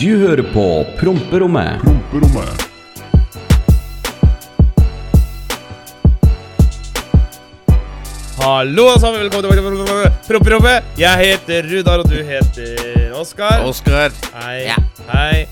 Du hører på Promperommet. Promperommet. Hallo alle sammen, velkommen til Promperommet. Jeg heter Rudar, og du heter Oskar. Oskar. Hei. Ja. Hei.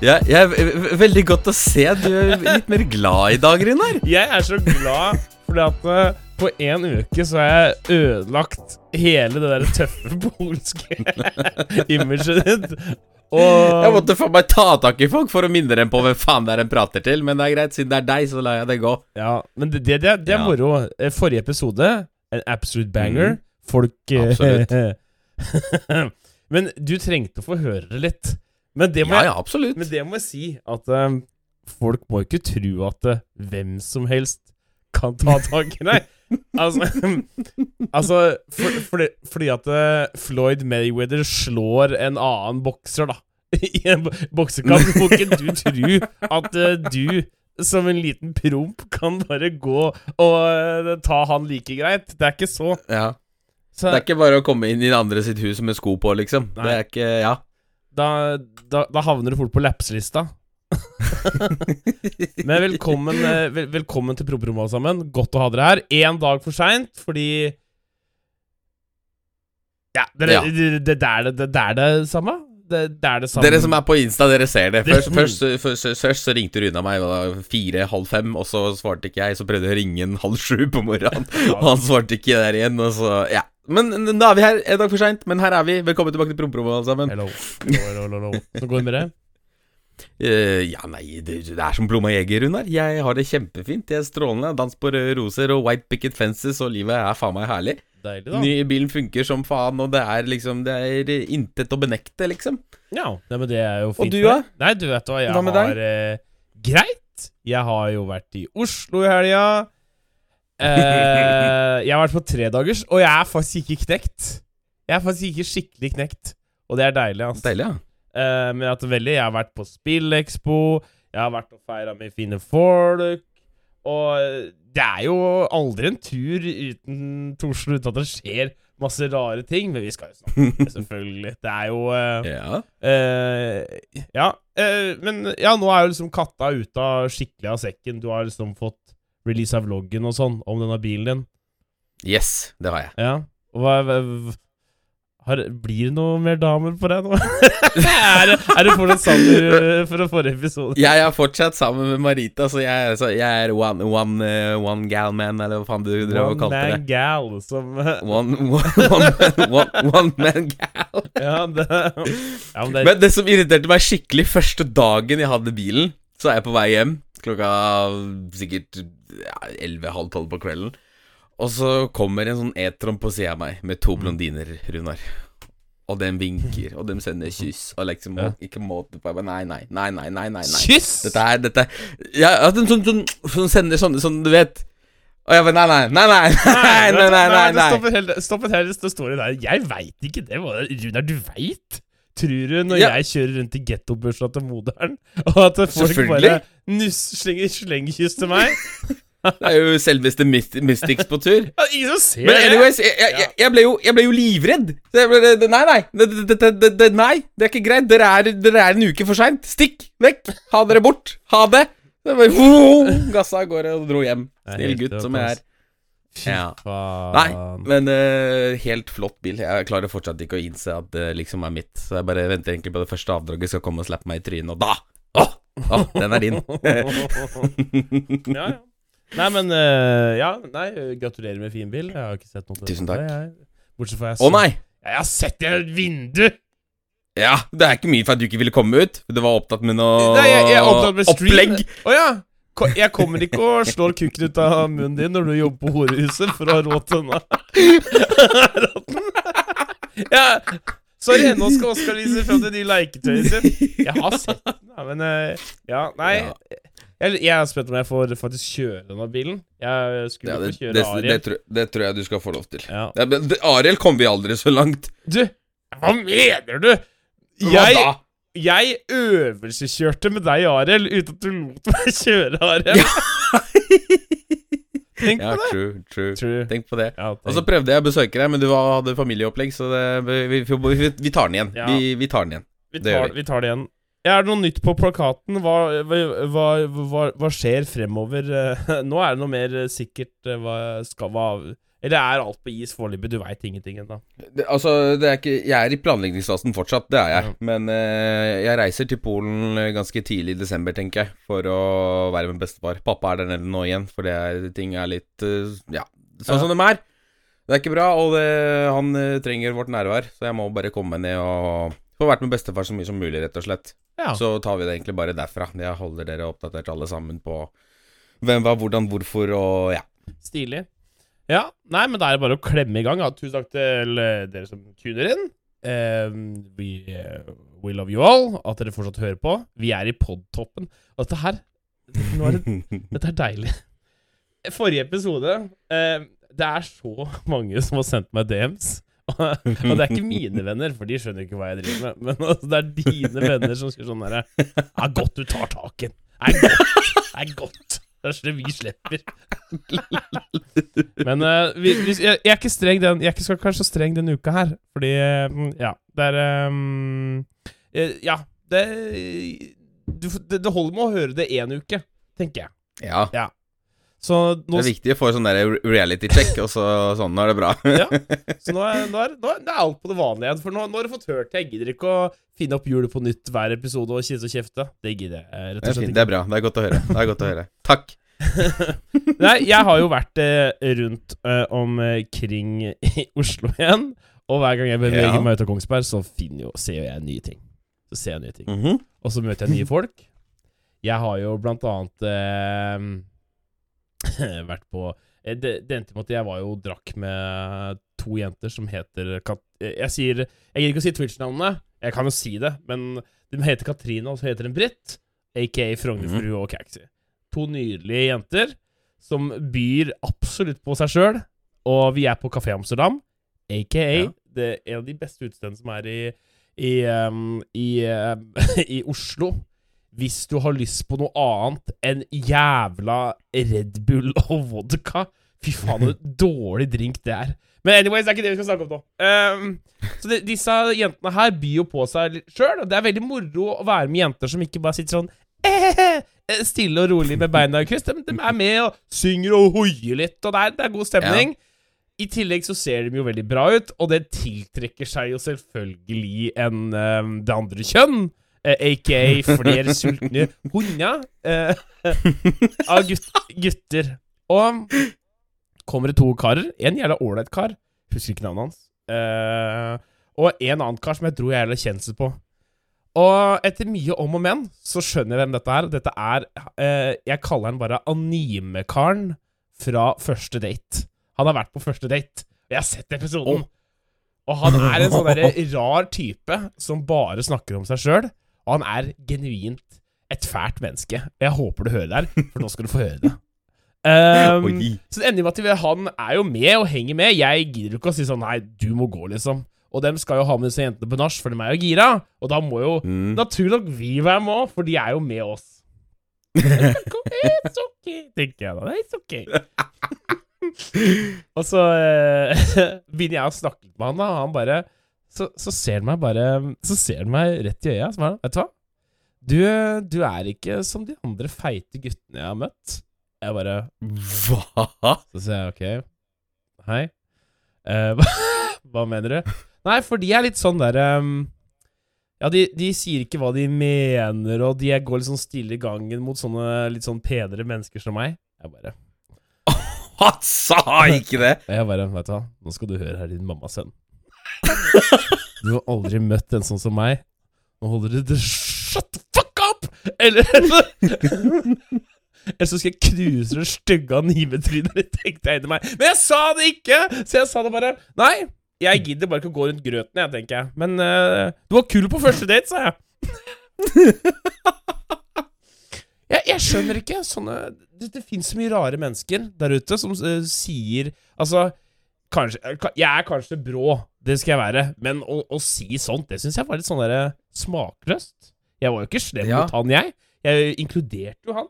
Ja, jeg er ve- ve- veldig godt å se. Du er litt mer glad i dag, Runar. Jeg er så glad fordi at eh, på én uke så har jeg ødelagt hele det der tøffe polske imaget ditt. Og Jeg måtte faen meg ta tak i folk for å minne dem på hvem faen det er de prater til. Men det er greit, siden det er deg, så lar jeg det gå. Ja, men det, det, det, det er Ja. moro. Eh, Forrige episode, en absolute banger. Folk eh, Men du trengte å få høre det litt. Men det må, Ja, jeg, ja, absolutt. men det må jeg si at eh, folk må ikke tro at eh, hvem som helst kan ta tak i deg. altså, altså for, fordi, fordi at eh, Floyd Mayweather slår en annen bokser, da. I en boksekamp. Må ikke du tro at eh, du som en liten promp kan bare gå og eh, ta han like greit. Det er ikke så. Ja. så Det er ikke bare å komme inn i den andre sitt hus med sko på, liksom. Nei. Det er ikke Ja. da, da, da havner du fort på lapselista. Men velkommen, eh, vel, velkommen til Promperommet, alle sammen. Godt å ha dere her. Én dag for seint, fordi Ja, dere, Ja. Det, det, det, er det, det er det samme. Det, det er det samme. Dere som er på Insta, dere ser det. Først, først, først, først så ringte Runa meg da, fire, halv fem, og så svarte ikke jeg. Så prøvde jeg å ringe en halv sju på morgenen, og han svarte ikke der igjen. Og så, ja Men da er vi her, en dag for seint, men her er vi. Velkommen tilbake til Promperommet, alle sammen. Hello. Hello, hello, hello, hello. Så går det med det? Eh, ja, nei, det, det er som Plomma jeger, Runar. Jeg har det kjempefint. Jeg er strålende. Dans på røde roser og white picket fences, og livet er faen meg herlig. Deilig, da. Nye bilen funker som faen, og det er liksom Det er intet å benekte, liksom. Ja, nei, men det er jo fint. Og du, da? Nei, du vet hva, jeg Hva har eh, Greit. Jeg har jo vært i Oslo i helga. Eh, jeg har vært på tredagers, og jeg er faktisk ikke knekt. Jeg er faktisk ikke skikkelig knekt, og det er deilig. altså. Deilig, ja. Eh, men at veldig, jeg har vært på Spillekspo, jeg har vært og feira med fine folk, og det er jo aldri en tur uten Torsen uten at det skjer masse rare ting, men vi skal jo snakke om det, selvfølgelig. Det er jo uh, Ja. Uh, ja, men ja, nå er jo liksom katta ute av skikkelig av sekken. Du har liksom fått release av vloggen og sånn om denne bilen din. Yes, det har jeg. Ja. Og hva har, Blir det noe mer damer på deg nå? er, er det fortsatt sammen fra forrige episode? Jeg er fortsatt sammen med Marita, så jeg, så jeg er one, one, eh, one gal man, eller hva faen du drev og kalte det. One man gal som One, one, man gal. Ja, det, ja men det Men det som irriterte meg skikkelig første dagen jeg hadde bilen, så er jeg på vei hjem klokka sikkert ja, 11-halv tolv på kvelden. Og så kommer en sånn E-tron på sida av meg med to blondiner, Runar. Og den vinker, og de sender kyss, og liksom Ja. ikke måte på. Jeg bare, Nei, nei, nei, nei, nei, nei. Kyss! Dette er dette Ja, at de sånn, sånn, sånn sender sånne, sånn, du vet. Og jeg bare Nei, nei, nei, nei, nei, nei, nei, nei, nei. Stopp et helt, det står i der. Jeg veit ikke det. Runar, du veit? Tror du når Ja. jeg kjører rundt i gettobursdag til moderen, og at folk bare nuss, slenger slengkyss til meg? Det er jo selveste Myst- Mystics på tur. Ingen som ser Men anyways, jeg, jeg, jeg, ble, jo, jeg ble jo livredd. Ble, det, nei, nei. Det, nei, det er ikke greit. Dere er, dere er en uke for seint. Stikk vekk. Ha dere bort. Ha det. det bare, Gassa av gårde og dro hjem. Snill gutt som jeg er. Ja. Nei, men uh, helt flott bil. Jeg klarer fortsatt ikke å innse at det liksom er mitt. Så jeg bare venter egentlig på det første avdraget skal komme og slappe meg i trynet, og da Åh, åh, den er din. ja, ja. Nei, men uh, Ja, nei, gratulerer med fin bil. Jeg har ikke sett noe Tusen takk. jeg. Bortsett fra jeg Å så- nei! Jeg har sett det i et vindu! Ja, det er ikke mye for at du ikke ville komme ut. Du var opptatt med noe Nei, jeg, jeg er opptatt med stream. opplegg. Å ja. Jeg kommer ikke og slår kukken ut av munnen din når du jobber på horehuset for å ha råd til denne ja. Sorry, nå skal Oskar vise fram det nye leketøyet sitt. Jeg har sett den, men eh, Ja, nei. Jeg, jeg er spent om jeg får faktisk kjøre denne bilen. Jeg skulle Ja, få det, kjøre det, det, Ariel. Det, det tror jeg du skal få lov til. Ja. Ja, men det, Ariel kom vi aldri så langt. Du, hva mener du? Hva Jeg, da? jeg øvelseskjørte med deg, Ariel, uten at du lot meg kjøre, Ariel. Tenk Ja, på det! true, true. True. Tenk på det. Ja, Og så prøvde jeg å besøke deg, men du var- hadde familieopplegg, så det, vi, vi, vi, tar den igjen. Ja. Vi, vi tar den igjen. vi, det gjør vi. vi tar det igjen. Er det noe nytt på plakaten? Hva, hva, hva, hva, skjer fremover? Nå er det noe mer sikkert eh, hva skal hva Eller er alt på is foreløpig? Du veit ingenting ennå. Altså, er ikke Jeg er i planleggingsfasen fortsatt, det er jeg. Ja. Men eh, jeg reiser til Polen eh, ganske tidlig i desember, tenker jeg, for å være med bestefar. Pappa er der nede nå igjen, for det er, ting er litt uh, Ja, sånn Ja. som de er. Det er ikke bra, og det, han trenger vårt nærvær, så jeg må bare komme ned og få vært med bestefar så mye som mulig, rett og slett. Ja. Så tar vi det egentlig bare derfra. Jeg holder dere oppdatert alle sammen på hvem, hva, hvordan, hvorfor og ja. Stilig. Ja, nei, men da er det bare å klemme i gang. Ja. Tusen takk til eh, dere som tuner inn. Uh, we, uh, we love you all. At dere fortsatt hører på. Vi er i podtoppen. Og dette her er det, Dette er deilig. Forrige episode uh, Det er så mange som har sendt meg DMs. Og det er ikke mine venner, for de skjønner ikke hva jeg driver med. Men altså, det er dine venner som sier sånn herre Det er godt du tar taken. Det er godt. Det er godt. Så vi slipper. Men uh, vi, vi, jeg, jeg er ikke streng den Jeg så, kanskje streng denne uka her, fordi eh, Ja, det er eh, Ja, det, du, det Det holder med å høre det én uke, tenker jeg. ja. Så nå, Det er viktig å få sånn reality check, og så sånn, nå er det bra. ja, så nå, er, nå, er, nå er det alt på det vanlige igjen. For nå, har du fått hørt det. Jeg gidder ikke å finne opp hjulet på nytt hver episode og kise og kjefte. Det gidder jeg eh, rett Det og slett ikke. det er bra. Det er godt å høre. Det er godt å høre. Takk. Nei, jeg har jo vært eh, rundt eh, omkring i Oslo igjen. Og hver gang jeg beveger Ja. meg ut av Kongsberg, så finner jo, ser jo jeg nye ting. Så ser jeg nye ting. Mhm. Og så møter jeg nye folk. Jeg har jo blant annet eh, vært på eh, det, det endte med at jeg var jo drakk med to jenter som heter Kat eh, Jeg sier Jeg gidder ikke å si Twitch-navnene. Jeg kan jo si det, men de heter Katrine, og så heter de Britt. Aka Frognerfrue og Kaxi. To nydelige jenter som byr absolutt på seg sjøl. Og vi er på Kafé Amsterdam, aka Ja. det er en av de beste utestedene som er i i, um, i, i Oslo. Hvis du har lyst på noe annet enn jævla Red Bull og vodka. Fy faen, en dårlig drink det er. Men anyways, det er ikke det vi skal snakke om nå. Um, så de, disse jentene her byr jo på seg sjøl, og det er veldig moro å være med jenter som ikke bare sitter sånn eh, stille og rolig med beina i kryss. De, de er med og synger og hoier litt, og det er, det er god stemning. I tillegg så ser de jo veldig bra ut, og det tiltrekker seg jo selvfølgelig en um, det andre kjønn. Eh, aka flere sultne hunder eh, av gut, gutter. Og kommer det to karer. En jævla ålreit kar. Husker ikke navnet hans. Uh, og en annen kar som jeg tror jeg er kjent på. Og etter mye om og men, så skjønner jeg hvem dette er. Dette er uh, Jeg kaller han bare animekaren fra første date. Han har vært på første date. Og jeg har sett episoden. Og han er en sånn rar type som bare snakker om seg sjøl. Og han er genuint et fælt menneske. Og jeg håper du hører det her, for nå skal du få høre det. Um, så det ender med at han er jo med og henger med. Jeg gidder ikke å si sånn Nei, du må gå, liksom. Og dem skal jo ha med disse jentene på nach, for de er jo gira. Og da må jo Mm. naturlig nok vi være med òg, for de er jo med oss. It's okay, tenker jeg da. It's okay. og så eh, begynner jeg å snakke med han, da, og han bare så, så ser han meg bare Så ser han meg rett i øya, så bare Vet du hva? Du, du er ikke som de andre feite guttene jeg har møtt. Jeg bare Hva? Så sier jeg ok, hei. Eh, hva, hva mener du? Nei, for de er litt sånn der um, Ja, de, de sier ikke hva de mener, og de går litt sånn stille i gangen mot sånne litt sånn penere mennesker som meg. Jeg bare Han sa ikke det! Jeg bare, vet du hva, nå skal du høre her, din mammas sønn. Du har aldri møtt en sånn som meg. Nå holder du Shut the fuck up! Eller Eller så skal jeg knuse det stygge animetrynet ditt, tenkte jeg inni meg. Men jeg sa det ikke! Så jeg sa det bare. Nei, jeg gidder bare ikke å gå rundt grøten, jeg, tenker jeg. Men uh, du var kul på første date, sa jeg. Jeg, jeg skjønner ikke sånne Det, det fins så mye rare mennesker der ute som uh, sier Altså, kanskje eh, Jeg er kanskje brå, det skal jeg være, men å, å si sånt, det syns jeg var litt sånn der smakløst. Jeg var jo ikke slem Ja. mot han, jeg. Jeg inkluderte jo han.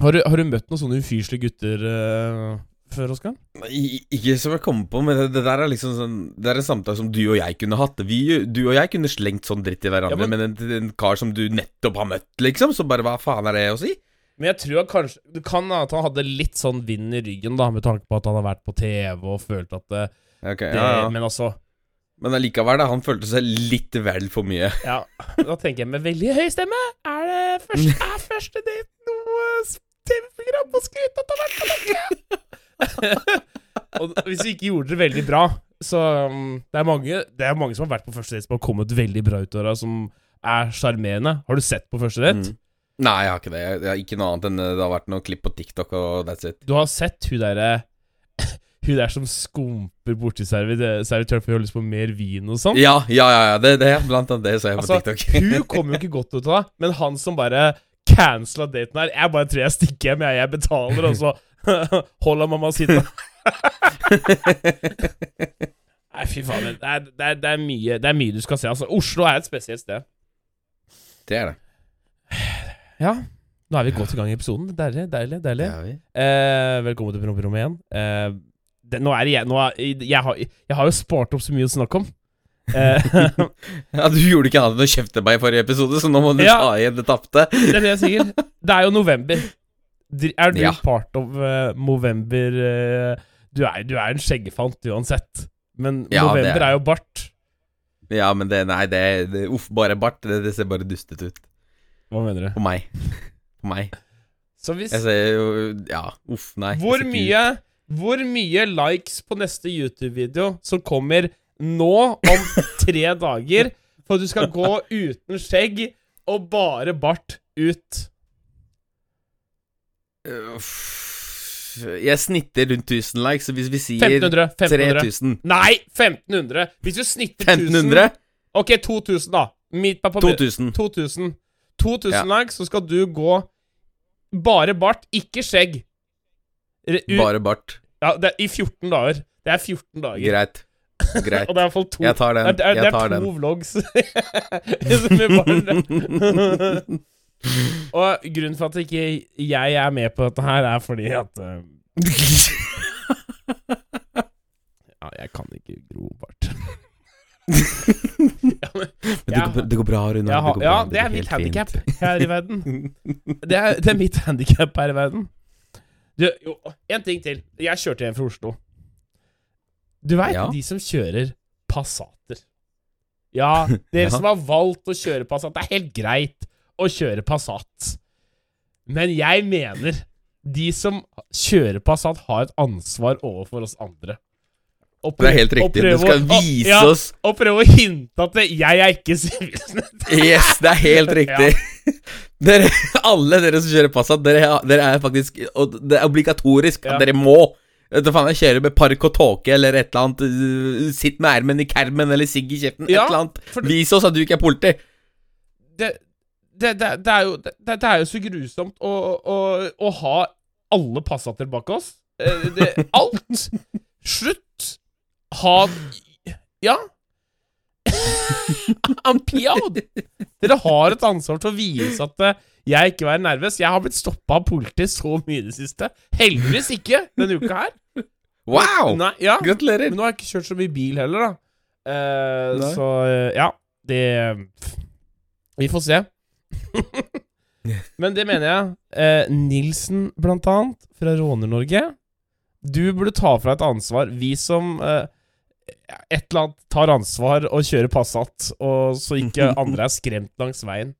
Har du, har du møtt noen sånne ufyselige gutter uh, før, Oskar? Ikke som jeg kommer på, men det, det der er liksom sånn Det er en samtale som du og jeg kunne hatt. Vi, du og jeg kunne slengt sånn dritt i hverandre, Ja, men- men, en, en kar som du nettopp har møtt, liksom, så bare hva faen er det å si? Men jeg tror kanskje Det kan at han hadde litt sånn vind i ryggen, da, med tanke på at han har vært på TV og følt at det, okay, det ja, ja. Men altså Men allikevel, da. Han følte seg litt vel for mye. Ja, da tenker jeg med veldig høy stemme Er det første, er første date noe TV-program på skryt at har vært på lenge? Og hvis vi ikke gjorde det veldig bra Så um, det, er mange, det er mange som har vært på første date som har kommet veldig bra ut av det, som er sjarmerende. Har du sett på første date? Mm. Nei, jeg har ikke det. Jeg, har ikke noe annet enn eh, det har vært noen klipp på TikTok, og that's it. Du har sett hun derre Hun der som skumper borti servi- servitøren for å holde lyst på mer vin og sånn? Ja, ja, ja. ja det, det Blant annet det så jeg på Altså, TikTok. hun kommer jo ikke godt ut av det, men han som bare cancela daten her Jeg bare tror jeg stikker hjem, jeg, jeg betaler, og så holder mamma sitte. Nei, fy faen. Det er, det, er, det, er mye, det er mye du skal se. Altså, Oslo er et spesielt sted. det er det. Ja, nå er vi godt i gang i episoden. Deilig, deilig. deilig. Eh, velkommen til Promperommet igjen. Eh, det, nå er jeg nå er, jeg, har, jeg har jo spart opp så mye å snakke om. Eh, Ja, Du gjorde ikke annet enn å kjefte meg i forrige episode, så nå må du Ja. ta igjen det tapte. det er det jeg sier. Det er jo november. Er du Ja. part of uh, Movember uh, du, er, du er en skjeggefant uansett. Men Ja, november er- er jo bart. Ja, men det Nei, det, det Uff, bare bart. Det, det ser bare dustete ut. Hva mener du? På meg. På meg. Så hvis Jeg ser jo Ja, uff, nei. Hvor mye Hvor mye likes på neste YouTube-video som kommer nå om tre dager for at du skal gå uten skjegg og bare bart ut? Jeg snitter rundt 1000 likes, så hvis vi sier 1500. 1500. 3000 Nei, 1500. Hvis du snitter 1000 1500? Ok, 2000, da. Midt på, på 2000. 2000. 2000 Ja. likes, så skal du gå bare bart, ikke skjegg. U- Bare bart. Ja, det er I 14 dager. Det er 14 dager. Greit. Greit. Og det er i hvert fall to Jeg tar den. Det er, det Jeg er to den. vlogs Og grunnen for at ikke jeg er med på dette her, er fordi at uh... Ja, jeg kan ikke gro bart. Ja, går, det går bra, Rune. Ja, ja, det er mitt handikap her i verden. Det er, det er mitt handikap her i verden. Du, jo, en ting til. Jeg kjørte hjem fra Oslo. Du veit Ja. de som kjører Passater. Ja, dere som har valgt å kjøre Passat. Det er helt greit å kjøre Passat. Men jeg mener de som kjører Passat, har et ansvar overfor oss andre. Og Det er helt prøv- riktig. Du skal vise ja, oss Og prøve å hinte at jeg er ikke sivilsnett. Yes, det er helt riktig. Dere, alle dere som kjører Passat, dere, dere er faktisk Og det er obligatorisk Ja. dere må. Vet du faen, jeg kjører med park og tåke eller et eller annet. uh, Sitt med ermen i kermen eller sigg i kjeften. Ja, et eller annet. Vis oss at du ikke er politi. det, det, det, det, er jo, det, er jo så grusomt å, å, å ha alle passater bak oss. Eh, Det, alt! Slutt! Ha Ja. Proud! Dere har et ansvar til å vise at eh, jeg ikke er nervøs. Jeg har blitt stoppa av politiet så mye i det siste. Heldigvis ikke denne uka her. Wow! Nei, ja. Gratulerer. Men nå har jeg ikke kjørt så mye bil heller, da. Uh, så eh, ja, det Vi får se. Men det mener jeg. Uh, Nilsen, blant annet, fra Råner-Norge. Du burde ta fra et ansvar. Vi som eh, et eller annet tar ansvar og kjører Passat, og så ikke andre er skremt langs veien.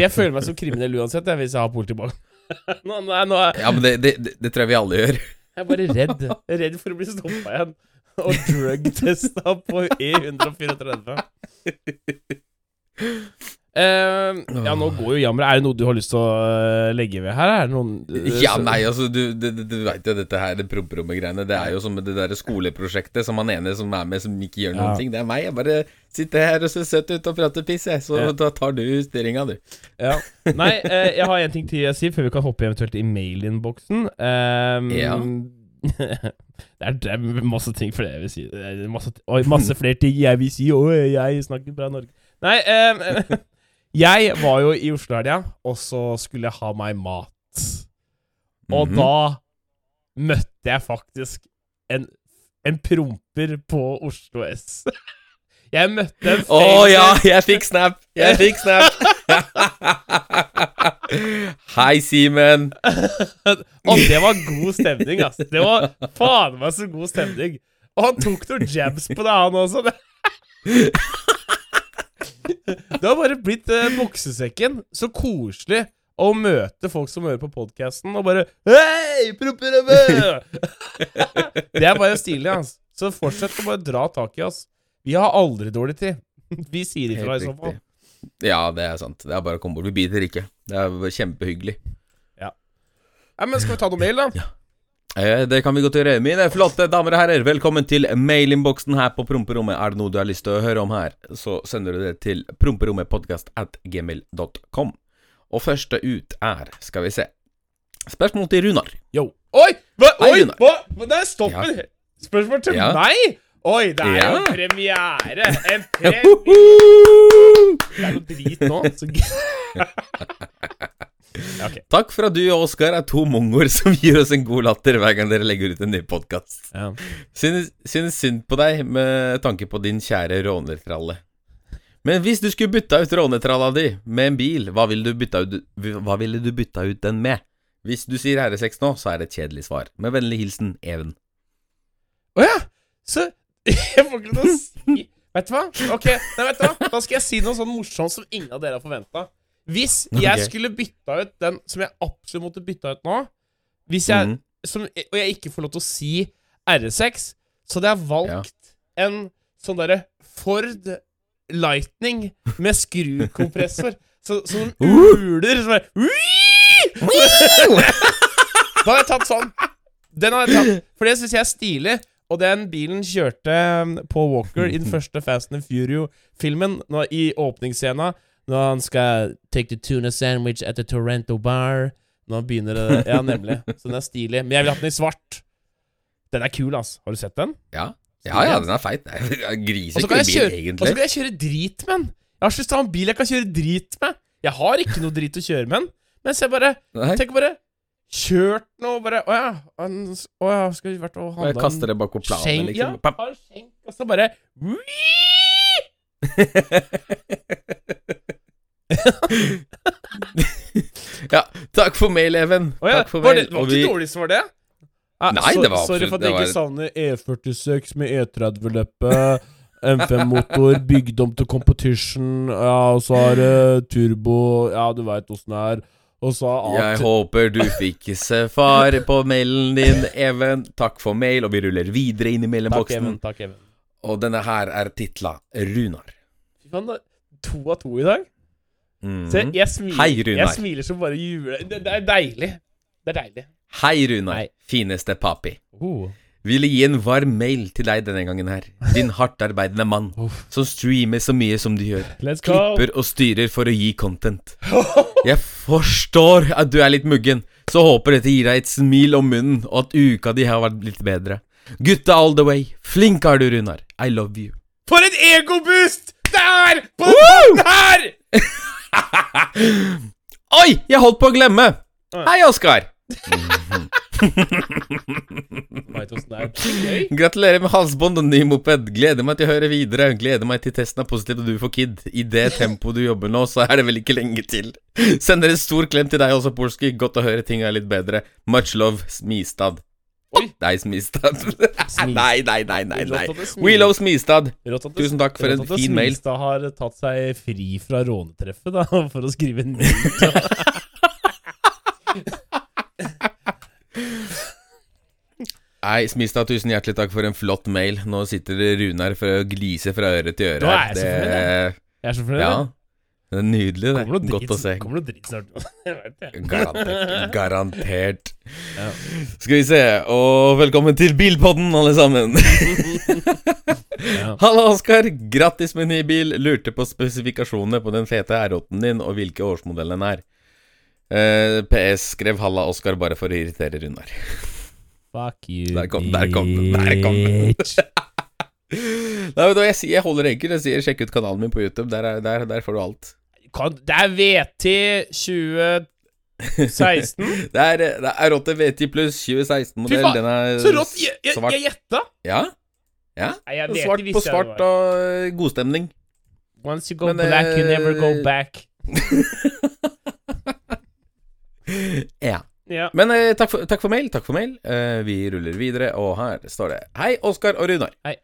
jeg føler meg som kriminell uansett, jeg, hvis jeg har politi bak. nå, er- nå er Ja, men det, det, det, det tror jeg vi alle gjør. jeg er bare redd. Jeg er redd for å bli stoppa igjen. Og drug-testa på E134. Eh, ja, nå går jo jammeret. Er det noe du har lyst til å eh, legge ved her? Er det noen uh, Ja, nei, altså, du, du, du, veit jo dette her, det promperommet-greiene. Det er jo som det der skoleprosjektet som han ene som er med, som ikke gjør noen Ja. ting. Det er meg. Jeg bare sitter her og ser søt ut og prater piss, jeg. Så Ja. da tar du styringa, du. Ja. Nei, uh, jeg har en ting til å si før vi kan hoppe eventuelt i mailinnboksen. Um, Ja. det, er, det er masse ting flere jeg vil si. Masse, oi, masse flere ting jeg vil si. Oi, jeg snakker bra Norge. Nei, eh, Jeg var jo i Oslo helga, og så skulle jeg ha meg mat. Og Mhm. da møtte jeg faktisk en, en promper på Oslo S. Jeg møtte en Å oh, ja, jeg fikk snap! Jeg fikk snap! Hei, Simen. Og det var god stemning, ass. Det var faen meg så god stemning. Og han tok noen jabs på det, han også. Det, har bare blitt eh, boksesekken. Så koselig å møte folk som hører på podkasten, og bare Hei, propperøve! det er bare stilig, ass. Så fortsett å bare dra tak i oss. Vi har aldri dårlig tid. Vi sier ifra i så fall. Ja, det er sant. Det er bare å komme bort. Vi biter ikke. Det er kjempehyggelig. Ja. Nei, men Skal vi ta noe mail, da? Eh, Det kan vi godt gjøre. Mine flotte damer og herrer, velkommen til mailinnboksen her på Promperommet. Er det noe du har lyst til å høre om her, så sender du det til promperommetpodkastatgmil.com. Og første ut er, skal vi se Spørsmål til Runar. Yo. Oi! Hva? Hei, Oi! Runar. Hva? Hva? Nei, stopp! Ja. Spørsmål til Ja. meg? Oi, det er Ja. en premiere! En premiere! Det er noe drit nå. Så... ja, ok. Takk for at du og Oskar er to mongoer som gir oss en god latter hver gang dere legger ut en ny podkast. Ja. Synes, synes synd på deg med tanke på din kjære rånertralle. Men hvis du skulle bytta ut rånetralla di med en bil, hva ville du bytta ut, hva ville du bytta ut den med? Hvis du sier RS6 nå, så er det et kjedelig svar. Med vennlig hilsen Even. Å ja! Så Jeg får ikke lov til å si Vet du hva? Ok, nei, vet du hva? Da skal jeg si noe sånn morsomt som ingen av dere har forventa. Hvis jeg okay. skulle bytta ut den som jeg absolutt måtte bytta ut nå Hvis jeg mm. som, Og jeg ikke får lov til å si R6, så hadde jeg valgt en sånn derre Ford Lightning med skrukompressor. Så, sånn uler som er Da hadde jeg tatt sånn. Den hadde jeg tatt, for det syns jeg er stilig. Og den bilen kjørte um, Paul Walker i den første Fast and Furio-filmen, i åpningsscena, når han skal take the tuna sandwich at the Torrento bar. Når han begynner det Ja, nemlig. Så den er stilig. Men jeg ville hatt den i svart. Den er kul, ass. Har du sett den? Ja. ja, ja, den er feit. Grisekul bil, kjøre, og så kan jeg kjøre drit med den. Jeg har så lyst til å ha en bil jeg kan kjøre drit med. Jeg har ikke noe drit å kjøre med den. Mens jeg bare Nei, Tenk bare Kjørt noe bare Å ja, han, å ja skal vi vært og handla en Kaste kaster det bak på planen, skjenk, liksom. Ja, har skjenk, og så bare ja, takk for mail, Even. Oh, ja, Takk for var det, var ikke vi- dårlig svar, det? Ah, Nei, så- det var absolutt Sorry for at det jeg ikke var- savner E46 med E30-løpet. M5-motor, bygd om til competition. Ja, og så har det turbo Ja, du veit åssen det er. Og så har Jeg håper du fikk se far på mailen din, Even. Takk for mail, og vi ruller videre inn i mailboksen. Even. Takk, Even. Og denne her er titla Runar. Fy faen, to av to i dag. Mhm. Se, jeg smiler, Hei, Runar. jeg smiler som bare jule... Det, det er deilig. Det er deilig. Hei, Runar. Hei. Fineste papi. Oh. Ville gi en varm mail til deg denne gangen her. Din hardtarbeidende mann som streamer så mye som du gjør. Klipper og styrer for å gi content. Jeg forstår at du er litt muggen, så håper dette gir deg et smil om munnen, og at uka di har vært litt bedre. Gutta all the way. Flink er du, Runar. I love you. For et egoboost! Der! På den her! Oi, jeg holdt på å glemme! Hei, Oskar. Er. Er. Gratulerer med halsbånd og ny moped. Gleder meg til å høre videre. Gleder meg til testen er positiv og du får kid. I det tempoet du jobber nå, så er det vel ikke lenge til. Sender en stor klem til deg også, Polski. Godt å høre ting er litt bedre. Much love, Smistad. Nei, Smistad. nei, nei, nei, nei. nei. We love Smistad. Tusen takk for en fin mail. Smistad har tatt seg fri fra rånetreffet, da, for å skrive en mail. Nei, Smistad, tusen hjertelig takk for en flott mail. Nå sitter Runar for å glise fra øre til øre. Da er jeg så fornøyd, Jeg er så fornøyd. Ja. Det er nydelig, det. Kommer Godt å se. Kommer noe dritt snart. Garantert. Garantert. Ja. Skal vi se, og velkommen til Bilpodden, alle sammen. Ja. Halla, Oskar. Grattis med ny bil. Lurte på spesifikasjonene på den fete R8-en din, og hvilke årsmodell den er. Eh, PS skrev Halla Oskar bare for å irritere Runar. Fuck you, Der kom- der kom der kom bitch. Nei, hva, jeg, jeg holder enkelt. Jeg sier sjekk ut kanalen min på YouTube. Der, er, der, der får du alt. kan Det er VT 2016. Det er, det er Rotte VT pluss 2016-modell. Den er Så rått! Jeg, jeg, svart. jeg gjetta. Ja. ja. Nei, jeg Svart på svart og godstemning. Once you go Men, black, you never go eh, back. Ja. Ja. Men eh, takk, for, takk for mail. Takk for mail. Eh, vi ruller videre, og her står det Hei, Oskar og Runar. Hei.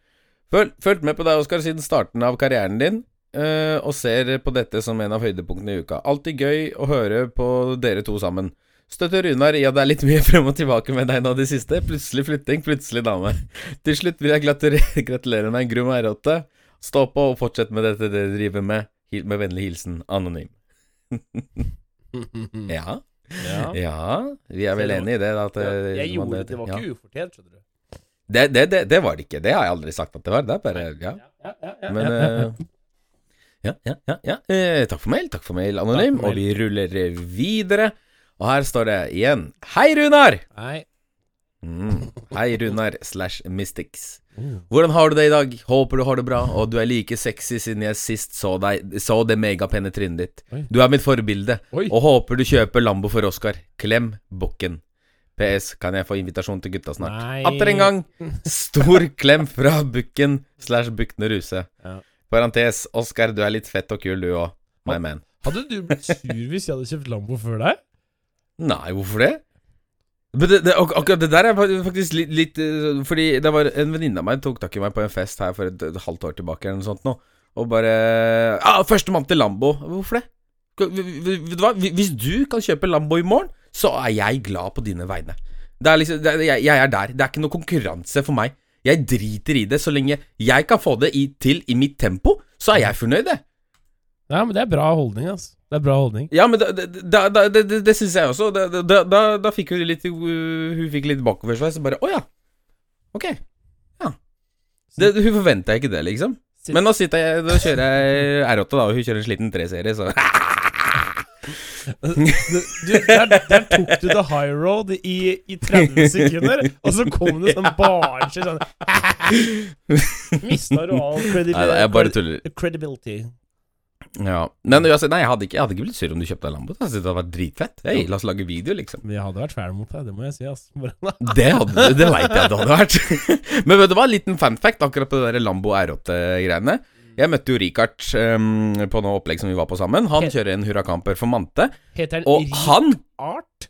Fulgt med på deg, Oskar, siden starten av karrieren din, eh, og ser på dette som en av høydepunktene i uka. Alltid gøy å høre på dere to sammen. Støtter Runar i at det er litt mye frem og tilbake med deg nå de siste. Plutselig flytting, plutselig dame. Til slutt vil jeg gratulere, gratulere med en grum R8. Stå på og fortsett med dette dere driver med. Med vennlig hilsen Anonym. Ja. ja. Ja, vi er vel enig i det. At, eh, Jeg gjorde det. Det var ja. ikke ufortjent, skjønner du. Det, det, det, det var det ikke. Det har jeg aldri sagt at det var. Det er bare Ja. Ja, ja, ja, Men ja, ja, ja. Ja, ja, ja. ja. Eh, takk for mail, takk for mail, Anonym. For mail. Og vi ruller videre. Og her står det igjen Hei, Runar! Hei. Mm. Hei, Runar slash Mystics. Mm. Hvordan har du det i dag? Håper du har det bra, og du er like sexy siden jeg sist så deg Så det megapene trynet ditt. Du er mitt forbilde, Oi. og håper du kjøper Lambo for Oscar. Klem bukken. PS. Kan jeg få invitasjon til gutta snart? Nei. Atter en gang. Stor klem fra bukken slash Bukne Ruse. Ja. Parentes. Oskar, du er litt fett og kul, du òg. My man. Hadde du blitt sur hvis jeg hadde kjøpt Lambo før deg? Nei, hvorfor det? Men det, det, ak akkurat det der er faktisk litt, litt eh, Fordi det var en venninne av meg tok tak i meg på en fest her for et, et halvt år tilbake eller noe sånt nå, og bare ah, 'Førstemann til Lambo'. Hvorfor det? Hvis du kan kjøpe Lambo i morgen, så er jeg glad på dine vegne. Det er liksom, er, jeg, jeg er der. Det er ikke noe konkurranse for meg. Jeg driter i det. Så lenge jeg kan få det i, til i mitt tempo, så er jeg fornøyd, det. Ja, men det er bra holdning, altså. Det er bra holdning. Ja, men da, da, da, det, det, syns jeg også. Da, fikk hun litt uh, Hun fikk litt bakoversveis og bare Å ja. Ok. Ja. Det, hun forventa ikke det, liksom. Men nå sitter jeg Da kjører jeg R8, da, og hun kjører en sliten 3-serie, så Du, der, der tok du the high road i, i 30 sekunder, og så kom det sånn barnslig sånn Mista du all credibility? Nei jeg bare tuller. credibility? Ja. Men altså, nei, jeg hadde ikke, jeg hadde ikke blitt sur om du kjøpte en Lambo. Jeg synes det hadde vært dritfett. Hey, la oss lage video, liksom. Men jeg hadde vært fæl mot deg, det må jeg si. Altså. Det, hadde, det veit jeg det hadde vært. Men vet du hva, liten fun fact akkurat på det der Lambo R8-greiene. Jeg møtte jo Richard um, på noe opplegg som vi var på sammen. Han Helt- kjører en Huracan Performante, heter han og han Art?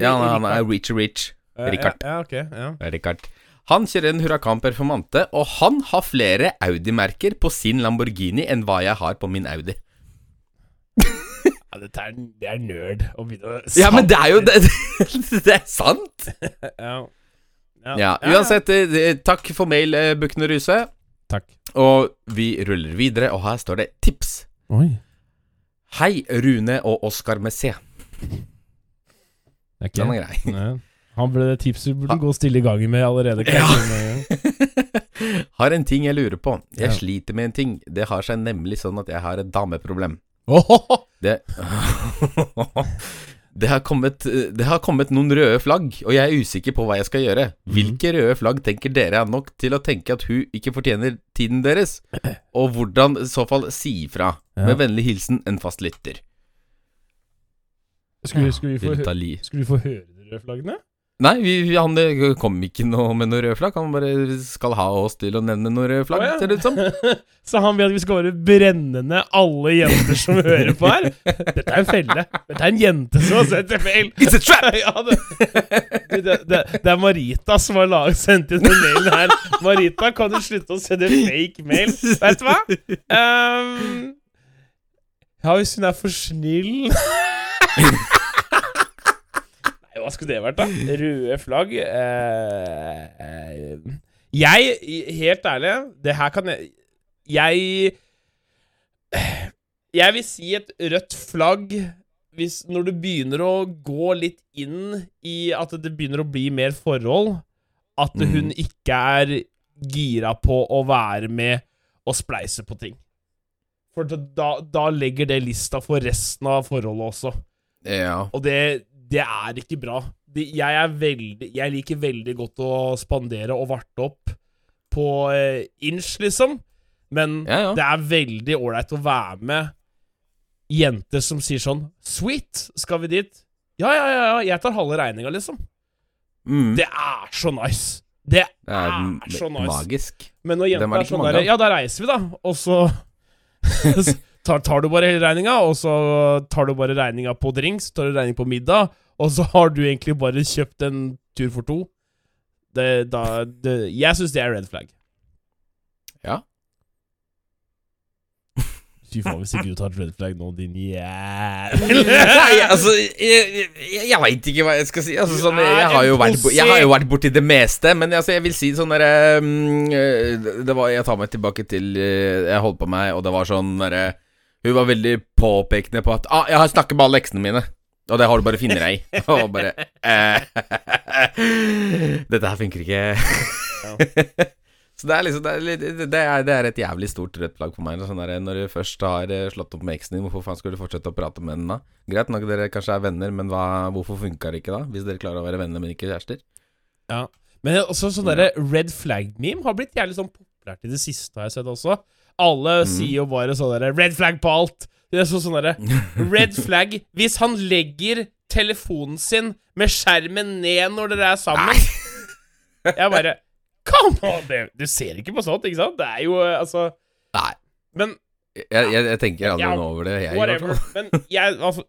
Ja, han er Rich Rich. Richard. Ja, ja, okay, Ja. Richard. Han kjører en Huracan Performante, og han har flere Audi-merker på sin Lamborghini enn hva jeg har på min Audi. Ja, dette er, det er nerd å begynne å Ja, men det er jo Det, det er sant! Ja. Ja. Ja, uansett, eh, takk for mail, eh, Ruse. Takk. Og vi ruller videre, og her står det tips. Oi. Hei, Rune og Oskar med C. Det er ikke Den er grei. Nei. Han ble det tipset du burde gå stille i gangen med allerede. Ja. har en ting jeg lurer på. Jeg Ja. sliter med en ting. Det har seg nemlig sånn at jeg har et dameproblem. Oh! Det det, har kommet, det har kommet noen røde flagg, og jeg er usikker på hva jeg skal gjøre. Mhm. Hvilke røde flagg tenker dere er nok til å tenke at hun ikke fortjener tiden deres? Og hvordan i så fall si ifra? Ja. Med vennlig hilsen en fast lytter. Skulle, skulle, vi få, skulle vi få høre de røde flaggene? Nei, vi, vi- han kom ikke noe med noe rød flagg. Han bare skal ha oss til å nevne noe rød flagg, oh, ja. ser det ut som. Så han vil at vi skal være brennende, alle jenter som hører på her? Dette er en felle. Dette er en jente som har sendt en mail. It's a trap! Ja, det, det, det, det er Marita som har lag, sendt inn den mailen her. Marita, kan du slutte å sende fake mail? Vet du hva? Um, ja, hvis hun er for snill hva skulle det vært, da? Røde flagg eh, eh, Jeg, helt ærlig, det her kan jeg Jeg Jeg vil si et rødt flagg hvis, når du begynner å gå litt inn i at det begynner å bli mer forhold, at mm. hun ikke er gira på å være med og spleise på ting. For da, da legger det lista for resten av forholdet også. Ja. Og det, det er ikke bra. Det, jeg, er veldig, jeg liker veldig godt å spandere og varte opp på eh, inch, liksom. Men Ja, ja. det er veldig ålreit å være med jenter som sier sånn Sweet, skal vi dit? Ja, ja, ja, ja, jeg tar halve regninga, liksom. Mm. Det er så nice. Det Det er er så nice. magisk. Men når jenter er sånn der. Ja, da reiser vi, da. Og så tar, tar du bare hele regninga, og så tar du bare regninga på drinks, tar du regning på middag, og så har du egentlig bare kjøpt en tur for to. Det, da, det, jeg syns det er red flag. Ja. Fy faen, hvis ikke du tar et red flag nå, din jævel. Nei, altså Jeg, jeg, jeg veit ikke hva jeg skal si. Altså, sånn, jeg, har jo vært, jeg har jo vært borti det meste, men altså, jeg vil si sånn derre mm, eh, Det var Jeg tar meg tilbake til eh, Jeg holdt på meg, og det var sånn derre Hun var veldig påpekende på at ah, 'Jeg har snakket med alle eksene mine'. Og det har du bare funnet deg i. Og bare eh, Dette her funker ikke. Så det er liksom det er, det, er, det er et jævlig stort rødt flagg for meg. Sånn der, når du først har eh, slått opp med eksen din, hvorfor faen skal du fortsette å prate med henne da? Greit nok dere kanskje er venner, men hva, hvorfor funka det ikke da? Hvis dere klarer å være venner, men ikke kjærester? Ja. Men også sånn derre red flag-meme har blitt jævlig sånn populært i det siste, har jeg sett også. Alle Mm. sier jo bare sånn derre red flag på alt. Det er så sånn derre Red flag hvis han legger telefonen sin med skjermen ned når dere er sammen. Jeg bare Come on! Det, du ser ikke på sånt, ikke sant? Det er jo eh, altså Nei. Men Jeg, jeg, jeg tenker aldri Ja, over det, jeg. whatever. Men jeg altså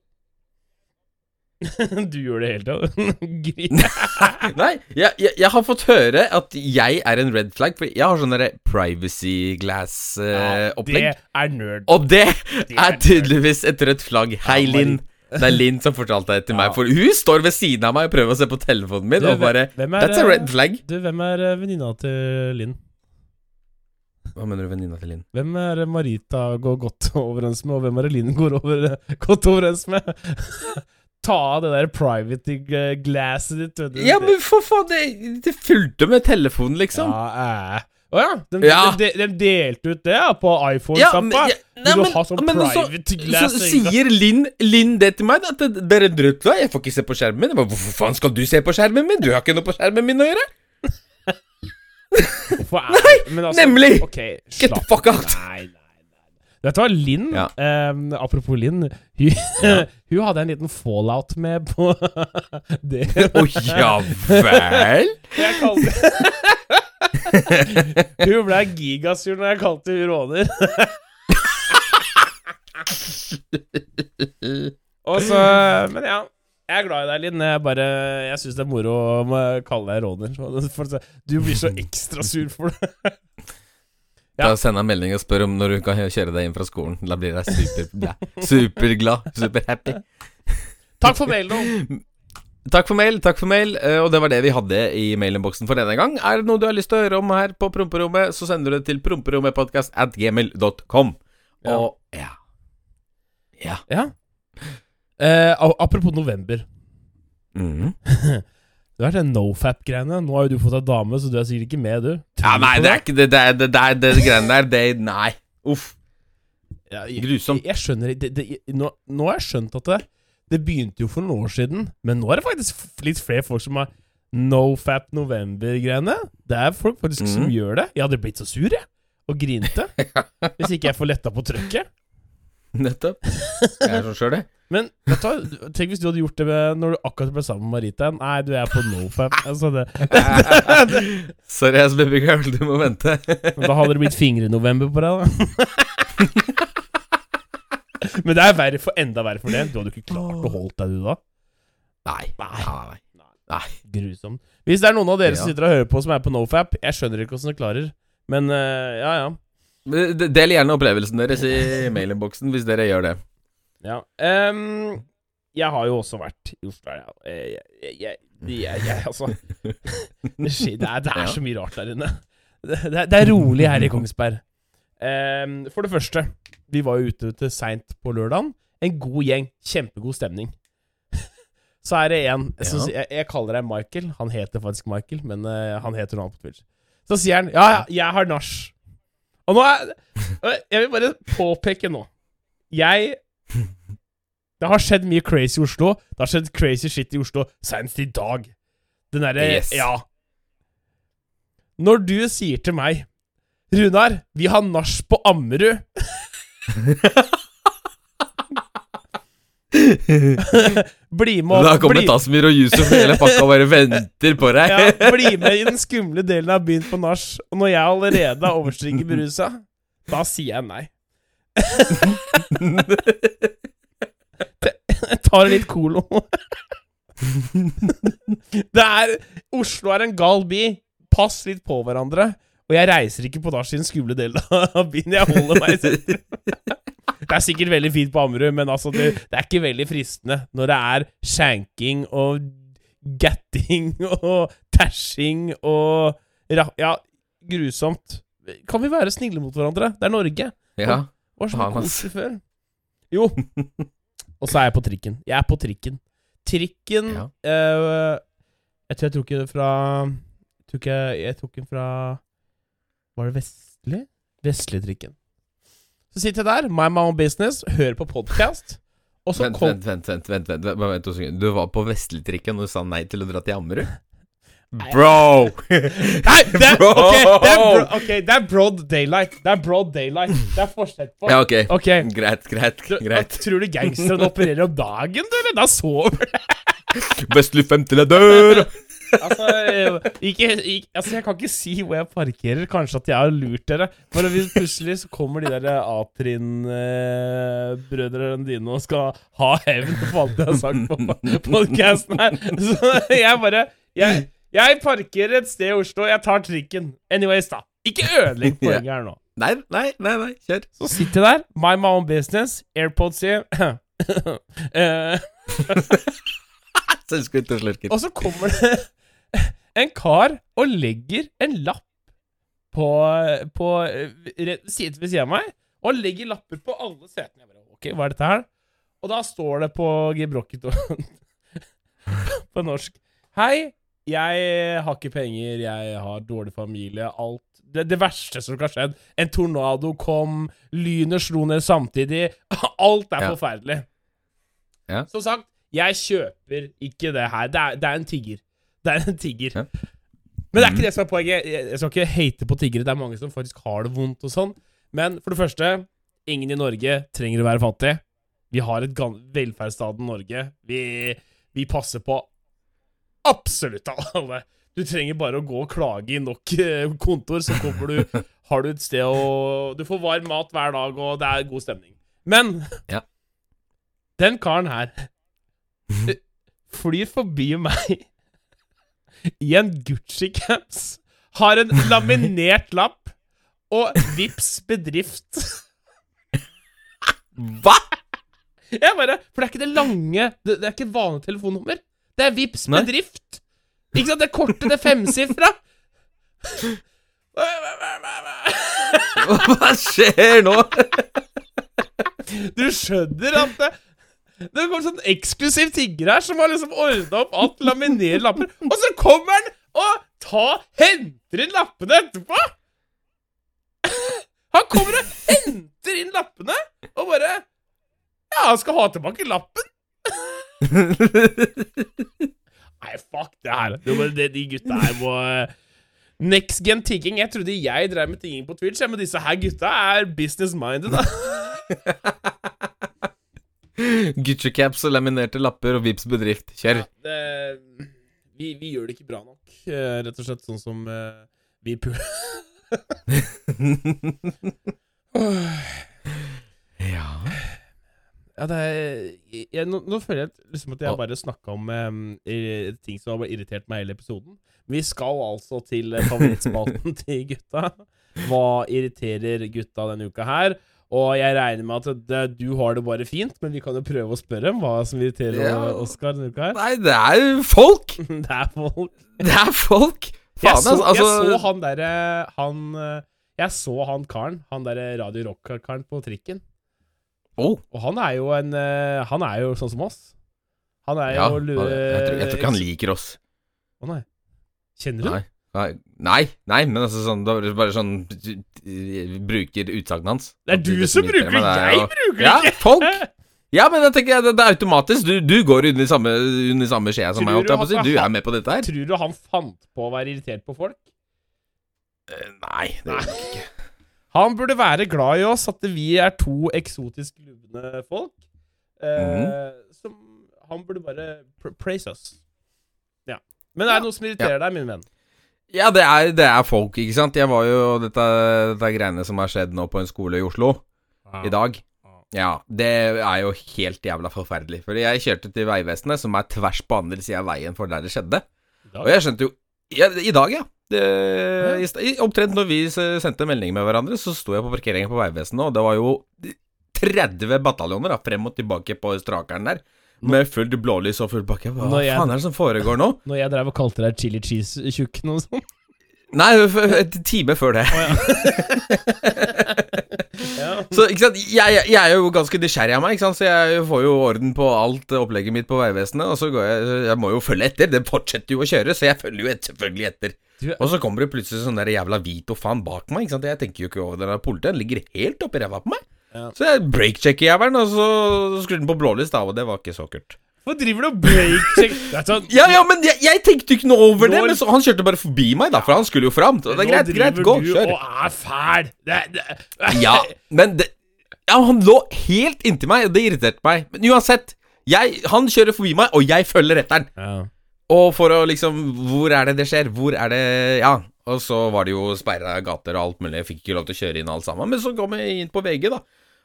Du gjør det hele tida. Nei, jeg, jeg, jeg har fått høre at jeg er en red flag, for jeg har sånn privacy glass-opplegg. Ja, det er nerd. og det Det er tydeligvis et rødt flagg. Hei, Ja, Linn. Det er Linn som fortalte det til meg, for hun står ved siden av meg og prøver å se på telefonen min, Du, og bare er, That's a red flag. Du, hvem er eh, venninna til Linn? Hva mener du, venninna til Linn? Hvem er Marita går godt overens med, og hvem er det Linn går over, godt overens med? Ta av det der private glasset ditt, vet du. Ja, men for faen, det, det fulgte med telefonen, liksom. Ja, eh. Å ja. De, Ja. De, de, de delte ut det ja, på iPhone-stappa. ja, nei, Vil du ha sånn men private Så glass? Så, sier Linn, Linn det til meg, at det, det er en rødt. Jeg får ikke se på skjermen min. Bare, Hvorfor faen skal du se på skjermen min? Du har ikke noe på skjermen min å gjøre. Hvorfor er det- men altså, nemlig! Okay, Get the fuck out. Nei, nei, nei. var Linn Ja. eh, Apropos Linn. Hun, hun hadde en liten fallout med på det. Å ja vel? Jeg kalte Hun ble gigasur når jeg kalte hun råner. Og så Men ja. Jeg er glad i deg, Linn. Jeg bare Jeg syns det er moro å kalle deg råner. Du blir så ekstra sur for det. Ja. Da sender jeg melding og spør om når du kan kjøre deg inn fra skolen. Da blir jeg super, superglad. Superhappy. Takk for mailen. Takk for mail, takk for mail. eh, Og det var det vi hadde i mailinnboksen for denne gang. Er det noe du har lyst til å høre om her på Promperommet, så sender du det til promperommetpodkast at gmail.com. Ja. Og ja. Ja. Ja. Eh, apropos november. Mhm. Det har vært den nofap-greiene. Nå har jo du fått deg dame, så du er sikkert ikke med, du. Tror ja nei, det er ikke det Det, er- det, det, er- det greiene der, det Nei. Uff. Ja, jeg, Grusomt. Jeg, jeg skjønner det, det, nå, nå har jeg skjønt at det, det begynte jo for noen år siden, men nå er det faktisk litt flere folk som har nofap november-greiene. Det er folk faktisk som Mhm. gjør det. Jeg hadde blitt så sur, jeg. Og grinte. hvis ikke jeg får letta på trøkket. Nettopp. Jeg er sånn sjøl, jeg. Men vet du, tenk hvis du hadde gjort det med, når du akkurat ble sammen med Marita. Nei, du er på nofap. Altså det, Sorry, ass, baby girl, du må vente. da hadde det blitt fingre-november på deg, da. Men det er verre for, enda verre for det. Du hadde ikke klart å holde deg, du da. Nei. Nei, nei. Grusomt. Hvis det er noen av dere som sitter og hører på som er på nofap, jeg skjønner ikke hvordan du klarer. Men uh, ja, ja. Del gjerne opplevelsen deres i mailinnboksen hvis dere gjør det. Ja. Um, jeg har jo også vært i Oslo. Jeg, jeg, jeg, altså Det, skjer, det, er, det er så mye rart der inne. Det, det, er- er rolig her i Kongsberg. Um, for det første, vi var jo ute til seint på lørdagen. En god gjeng. Kjempegod stemning. Så er det en jeg kaller deg Michael. Han heter faktisk Michael, men uh, han heter noe annet på Twitch. Så sier han ja, ja, jeg har nach. Og nå er Jeg vil bare påpeke nå Jeg Det har skjedd mye crazy i Oslo. Det har skjedd crazy shit i Oslo senest i dag. Den derre Yes. Ja. Når du sier til meg Runar, vi har nach på Ammerud. bli med Da opp, kommer bli, Tasmir og Yusuf og hele pakka og bare venter på deg. ja, bli med i den skumle delen av byen på nach. Og når jeg allerede er overstrikket berusa, da sier jeg nei. Jeg tar litt Colo. Det er Oslo er en gal by. Pass litt på hverandre. Og jeg reiser ikke på da i den skumle del av byen. Jeg holder meg i sentrum. Det er sikkert veldig fint på Ammerud, men altså det, det er ikke veldig fristende når det er shanking og gatting og tashing og Ja, grusomt. Kan vi være snille mot hverandre? Det er Norge. Ja. Var så Faen, ass. koselig før. Jo. Og så er jeg på trikken. Jeg er på trikken. Trikken Ja. eh, Jeg tror jeg tok den fra Jeg tror ikke jeg tok den fra Var det Vestli? Vestli-trikken. Så sitter jeg der, my my own business, hører på podkast, og så Vent, kom vent, vent, vent, vent, vent, bare vent to sekunder. Du var på Vestli-trikken og du sa nei til å dra til Ammerud? Bro! Nei, det er, Bro! ok, det er, bro, ok, det er broad daylight. Det er broad daylight. Det er forskjell på Ja, ok. Ok. Greit, greit, Du, greit. Tror du gangsterne opererer om dagen, du, eller? Da sover de. Vestli 5 til jeg dør! Altså, eh, ikke, ikke, altså, jeg kan ikke si hvor jeg parkerer. Kanskje at jeg har lurt dere. For hvis plutselig så kommer de der A-trinn-brødrene dine og skal ha hevn på alt jeg har sagt på podkasten her. Så jeg bare jeg, jeg parkerer et sted i Oslo. Jeg tar trikken. Anyways, da. Ikke ødelegg poenget her nå. Nei, nei, nei, nei, kjør. Så sitter jeg der, mind my own business, AirPods i. Eh, Selvskryt og slurker. Og så kommer det en kar og legger en lapp på, på siden ved siden av meg, og legger lapper på alle setene. Jeg bare, ok, hva er dette her? Og da står det på gebrokket på norsk Hei, jeg har ikke penger, jeg har dårlig familie, alt det, det verste som kan skjedd. En tornado kom, lynet slo ned samtidig. Alt er Ja. forferdelig. Ja. Som sagt, jeg kjøper ikke det her. Det er, det er en tigger. Det er en tigger. Ja. Men det er ikke det som er poenget. Jeg skal ikke hate på tiggere. Det er mange som faktisk har det vondt og sånn. Men for det første, ingen i Norge trenger å være fattig. Vi har et velferdsstaten Norge. Vi, vi passer på absolutt alle. Du trenger bare å gå og klage i nok eh, kontor, så kommer du Har du et sted å Du får varm mat hver dag, og det er god stemning. Men Ja. den karen her eh, flyr forbi meg i en Gucci-caps, har en laminert lapp og Vips bedrift. Hva?! Jeg bare, For det er ikke det lange Det, det er ikke vanlig telefonnummer. Det er Vips Nei. bedrift. Ikke sant? Det er kortet det er femsifra. Hva skjer nå? Du skjønner at det, det kommer sånn eksklusiv tigger her som har liksom ordna opp alt, laminere lapper, og så kommer han og ta, henter inn lappene etterpå! Han kommer og henter inn lappene, og bare Ja, han skal ha tilbake lappen! Nei, fuck det her. Det var det, de gutta her må Next gen tigging. Jeg trodde jeg drev med tigging på Twitch, men disse her gutta er business minded. da Gucci-caps og laminerte lapper og Vips bedrift. Kjør. det, vi, vi gjør det ikke bra nok, eh, rett og slett sånn som uh, vi pu... Ja er jeg, nå, nå føler jeg liksom at jeg bare snakka om um, ting som har irritert meg hele episoden. Vi skal altså til eh, favorittspalten til gutta. Hva irriterer gutta denne uka her? Og jeg regner med at det, du har det bare fint, men vi kan jo prøve å spørre om hva som irriterer Ja. Oskar denne uka her. Nei, det er jo folk! Det er folk Det er folk! jeg så, altså. jeg så han derre Han eh, Jeg så han karen, han derre Radio Rock-karen på trikken. Oh, Og han er jo en eh, Han er jo sånn som oss. Han er ja. jo lu- Jeg tror, jeg tror ikke han liker oss. Å nei. Kjenner du? Nei. Nei, nei, men altså sånn Da er bare sånn eh, Bruker utsagnet hans. Det er du det som bruker det! det Jeg bruker Ja, det ikke! folk! Ja, men jeg tenker det, det er automatisk. Du, du går under samme, under samme skjea som meg. du Du er med på dette her? Tror du han fant på å være irritert på folk? Eh, Nei, det gjør jeg ikke. Han burde være glad i oss, at vi er to eksotisk lubne folk. Eh, Som Han burde bare pr praise us. Ja. Men er det noe som irriterer deg, min venn? Ja, det er, det er folk, ikke sant. Jeg var jo Dette, dette greiene som har skjedd nå på en skole i Oslo i dag. Ja, det er jo helt jævla forferdelig. For jeg kjørte til Vegvesenet, som er tvers på andre sida av veien for der det skjedde. Og jeg skjønte jo ja, I dag, ja. Det, Omtrent når vi sendte melding med hverandre, så sto jeg på parkeringen på Vegvesenet, og det var jo 30 bataljoner da, frem og tilbake på strakeren der. Med fullt blålys og full bakke. Hva jeg- faen er det som foregår nå? Når jeg drev og kalte deg chili cheese-tjukken og sånn. Nei, et time før det. Ja. Så ikke sant, jeg, jeg er jo ganske nysgjerrig av meg, ikke sant? så jeg får jo orden på alt opplegget mitt på Vegvesenet. Og så går jeg Jeg må jo følge etter. Det fortsetter jo å kjøre, så jeg følger jo et, selvfølgelig etter. Og så kommer det plutselig sånn der jævla Vito faen bak meg. Ikke sant? Jeg tenker jo ikke over det der politiet. Den ligger helt oppi ræva på meg. Ja. Så jeg breakchecker jævelen, og så skrur den på blålys, da, og det var ikke så kult. Hvorfor driver du og breakchecker Det er sånn, Ja, ja, men jeg, jeg tenkte ikke noe over det, men så, han kjørte bare forbi meg, da, for han skulle jo fram. Det er greit, greit, gå, kjør. Nå driver du. Og er fæl. Det, det, Ja, men det Ja, han lå helt inntil meg, og det irriterte meg. Men uansett, jeg, han kjører forbi meg, og jeg følger etter han. Ja. Og for å liksom Hvor er det det skjer? Hvor er det Ja. Og så var det jo sperra gater og alt mulig. Jeg fikk ikke lov til å kjøre inn alt sammen. Men så kom jeg inn på VG, da.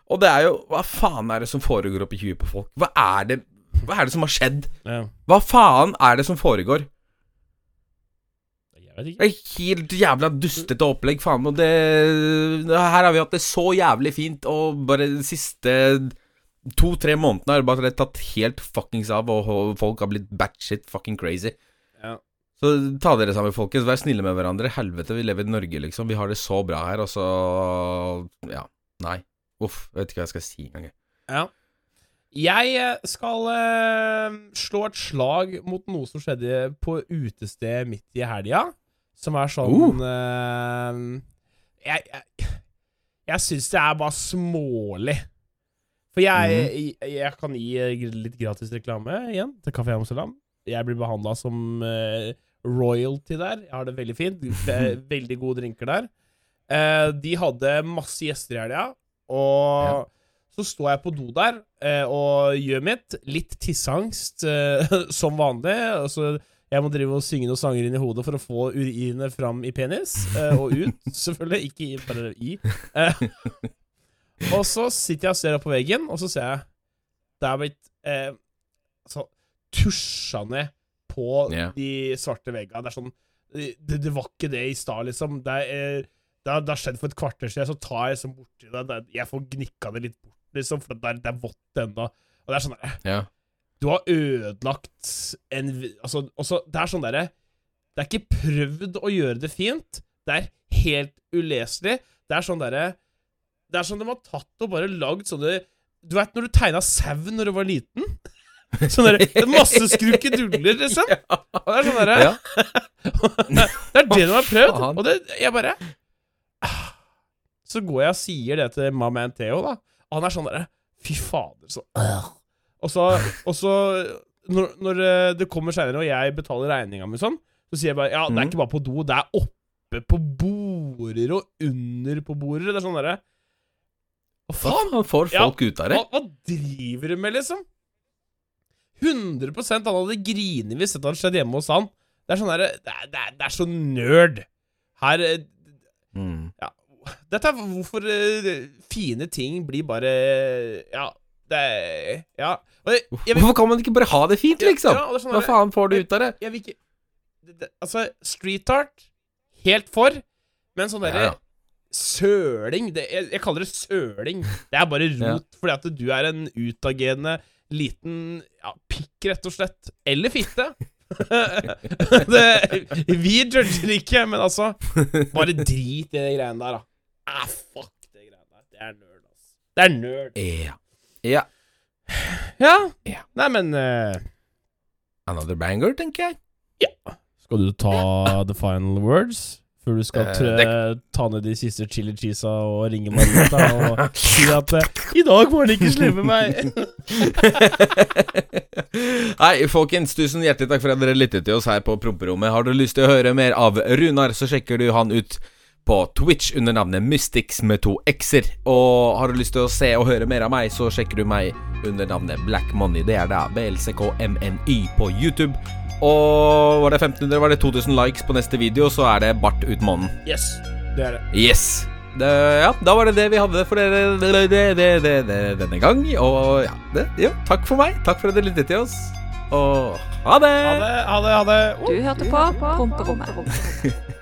Og det er jo Hva faen er det som foregår oppi huet på folk? Hva er det Hva er det som har skjedd? Hva faen er det som foregår? Det er helt jævla dustete opplegg, faen. Og det Her har vi hatt det så jævlig fint, og bare de siste to-tre månedene har det bare tatt helt fuckings av, og folk har blitt batshit fucking crazy. Ja. Så ta dere sammen, folkens. Vær snille med hverandre. Helvete, vi lever i Norge, liksom. Vi har det så bra her, og så Ja. Nei. Uff. Jeg vet ikke hva jeg skal si engang. Ja. Jeg eh, skal uh, slå et slag mot noe som skjedde på utestedet midt i helga. Som er sånn eh, Jeg, jeg, jeg syns det er bare smålig. For jeg, jeg, jeg kan gi eh, litt gratis reklame igjen til Kafé Amsterdam. Jeg blir behandla som uh, royalty der. Jeg har det veldig fint. Veldig gode drinker der. Uh, de hadde masse gjester i helga, og Ja. så står jeg på do der uh, og gjør mitt. Litt tisseangst, som vanlig. Altså, jeg må drive og synge noen sanger inn i hodet for å få urinet fram i penis. Og ut, selvfølgelig. Ikke i, bare i. Eh, og så sitter jeg og ser opp på veggen, og så ser jeg det er blitt eh, altså, tusja ned på yeah. de svarte veggene. Det er sånn Det, det var ikke det i stad, liksom. Det, er, det, har, det har skjedd for et kvarter siden, så tar jeg liksom borti det. Jeg får gnikka det litt bort, liksom, for det er, det er vått ennå. Og det er sånn der, yeah. Du har ødelagt en Altså, også, det er sånn derre Det er ikke prøvd å gjøre det fint. Det er helt uleselig. Det er sånn derre Det er som de har tatt og bare lagd sånne Du vet når du tegna sau når du var liten? Sånn derre Masse skrukeduller, liksom. Og det er sånn derre ja. Det er det de har prøvd. Og det Jeg bare. Så går jeg og sier det til my man Theo, da. Og han er sånn derre Fy fader, så Og så, og så når, når eh, det kommer seinere, og jeg betaler regninga mi sånn, så sier jeg bare Ja, det er Mhm. ikke bare på do, det er oppe på border og under på border. Det er sånn derre Hva faen? Han får Ja, folk ut av det. Hva, hva driver du med, liksom? 100 han hadde grinet hvis dette hadde skjedd hjemme hos han. Det er sånn derre det, er- det, det er så nerd. Her mm. Ja. Dette er hvorfor uh, fine ting blir bare Ja, det Ja. Og jeg, jeg, Hvorfor kan man ikke bare ha det fint, liksom? Ja, er sånn Hva faen får du ut av det? jeg vil ikke det, det, Altså, street art Helt for. Men sånn derre Ja, ja. Søling det, jeg, jeg kaller det søling. Det er bare rot fordi at du er en utagerende liten ja, pikk, rett og slett. Eller fitte. det, vi judger ikke, men altså Bare drit i de greiene der, da. Ah, fuck de greiene der. Det er nerd, altså. Det er nerd. Ja. ja. Ja. Ja. Nei, men uh... Another banger, tenker jeg. Ja. Skal du ta the final words? Før du skal Eh, trø, ta ned de siste chili cheesa og ringe Marita og si at eh, 'I dag må han ikke slippe meg'. Hei, folkens. Tusen hjertelig takk for at dere lyttet til oss her på Promperommet. Har du lyst til å høre mer av Runar, så sjekker du han ut på Twitch under navnet Mystics med to x-er. Og har du lyst til å se og høre mer av meg, så sjekker du meg under navnet Black Money. Det er da BLCKMNY på YouTube. Og var det 1500, var det 2000 likes på neste video, så er det bart ut månen. Yes, det er det. Yes! Det, ja, da var det det vi hadde for dere det, det, det, det, det, denne gang. Og ja, det, ja, takk for meg. Takk for at dere lyttet til oss. Og ha det! Ha det, ha det, ha det. Du hørte på Promperommet.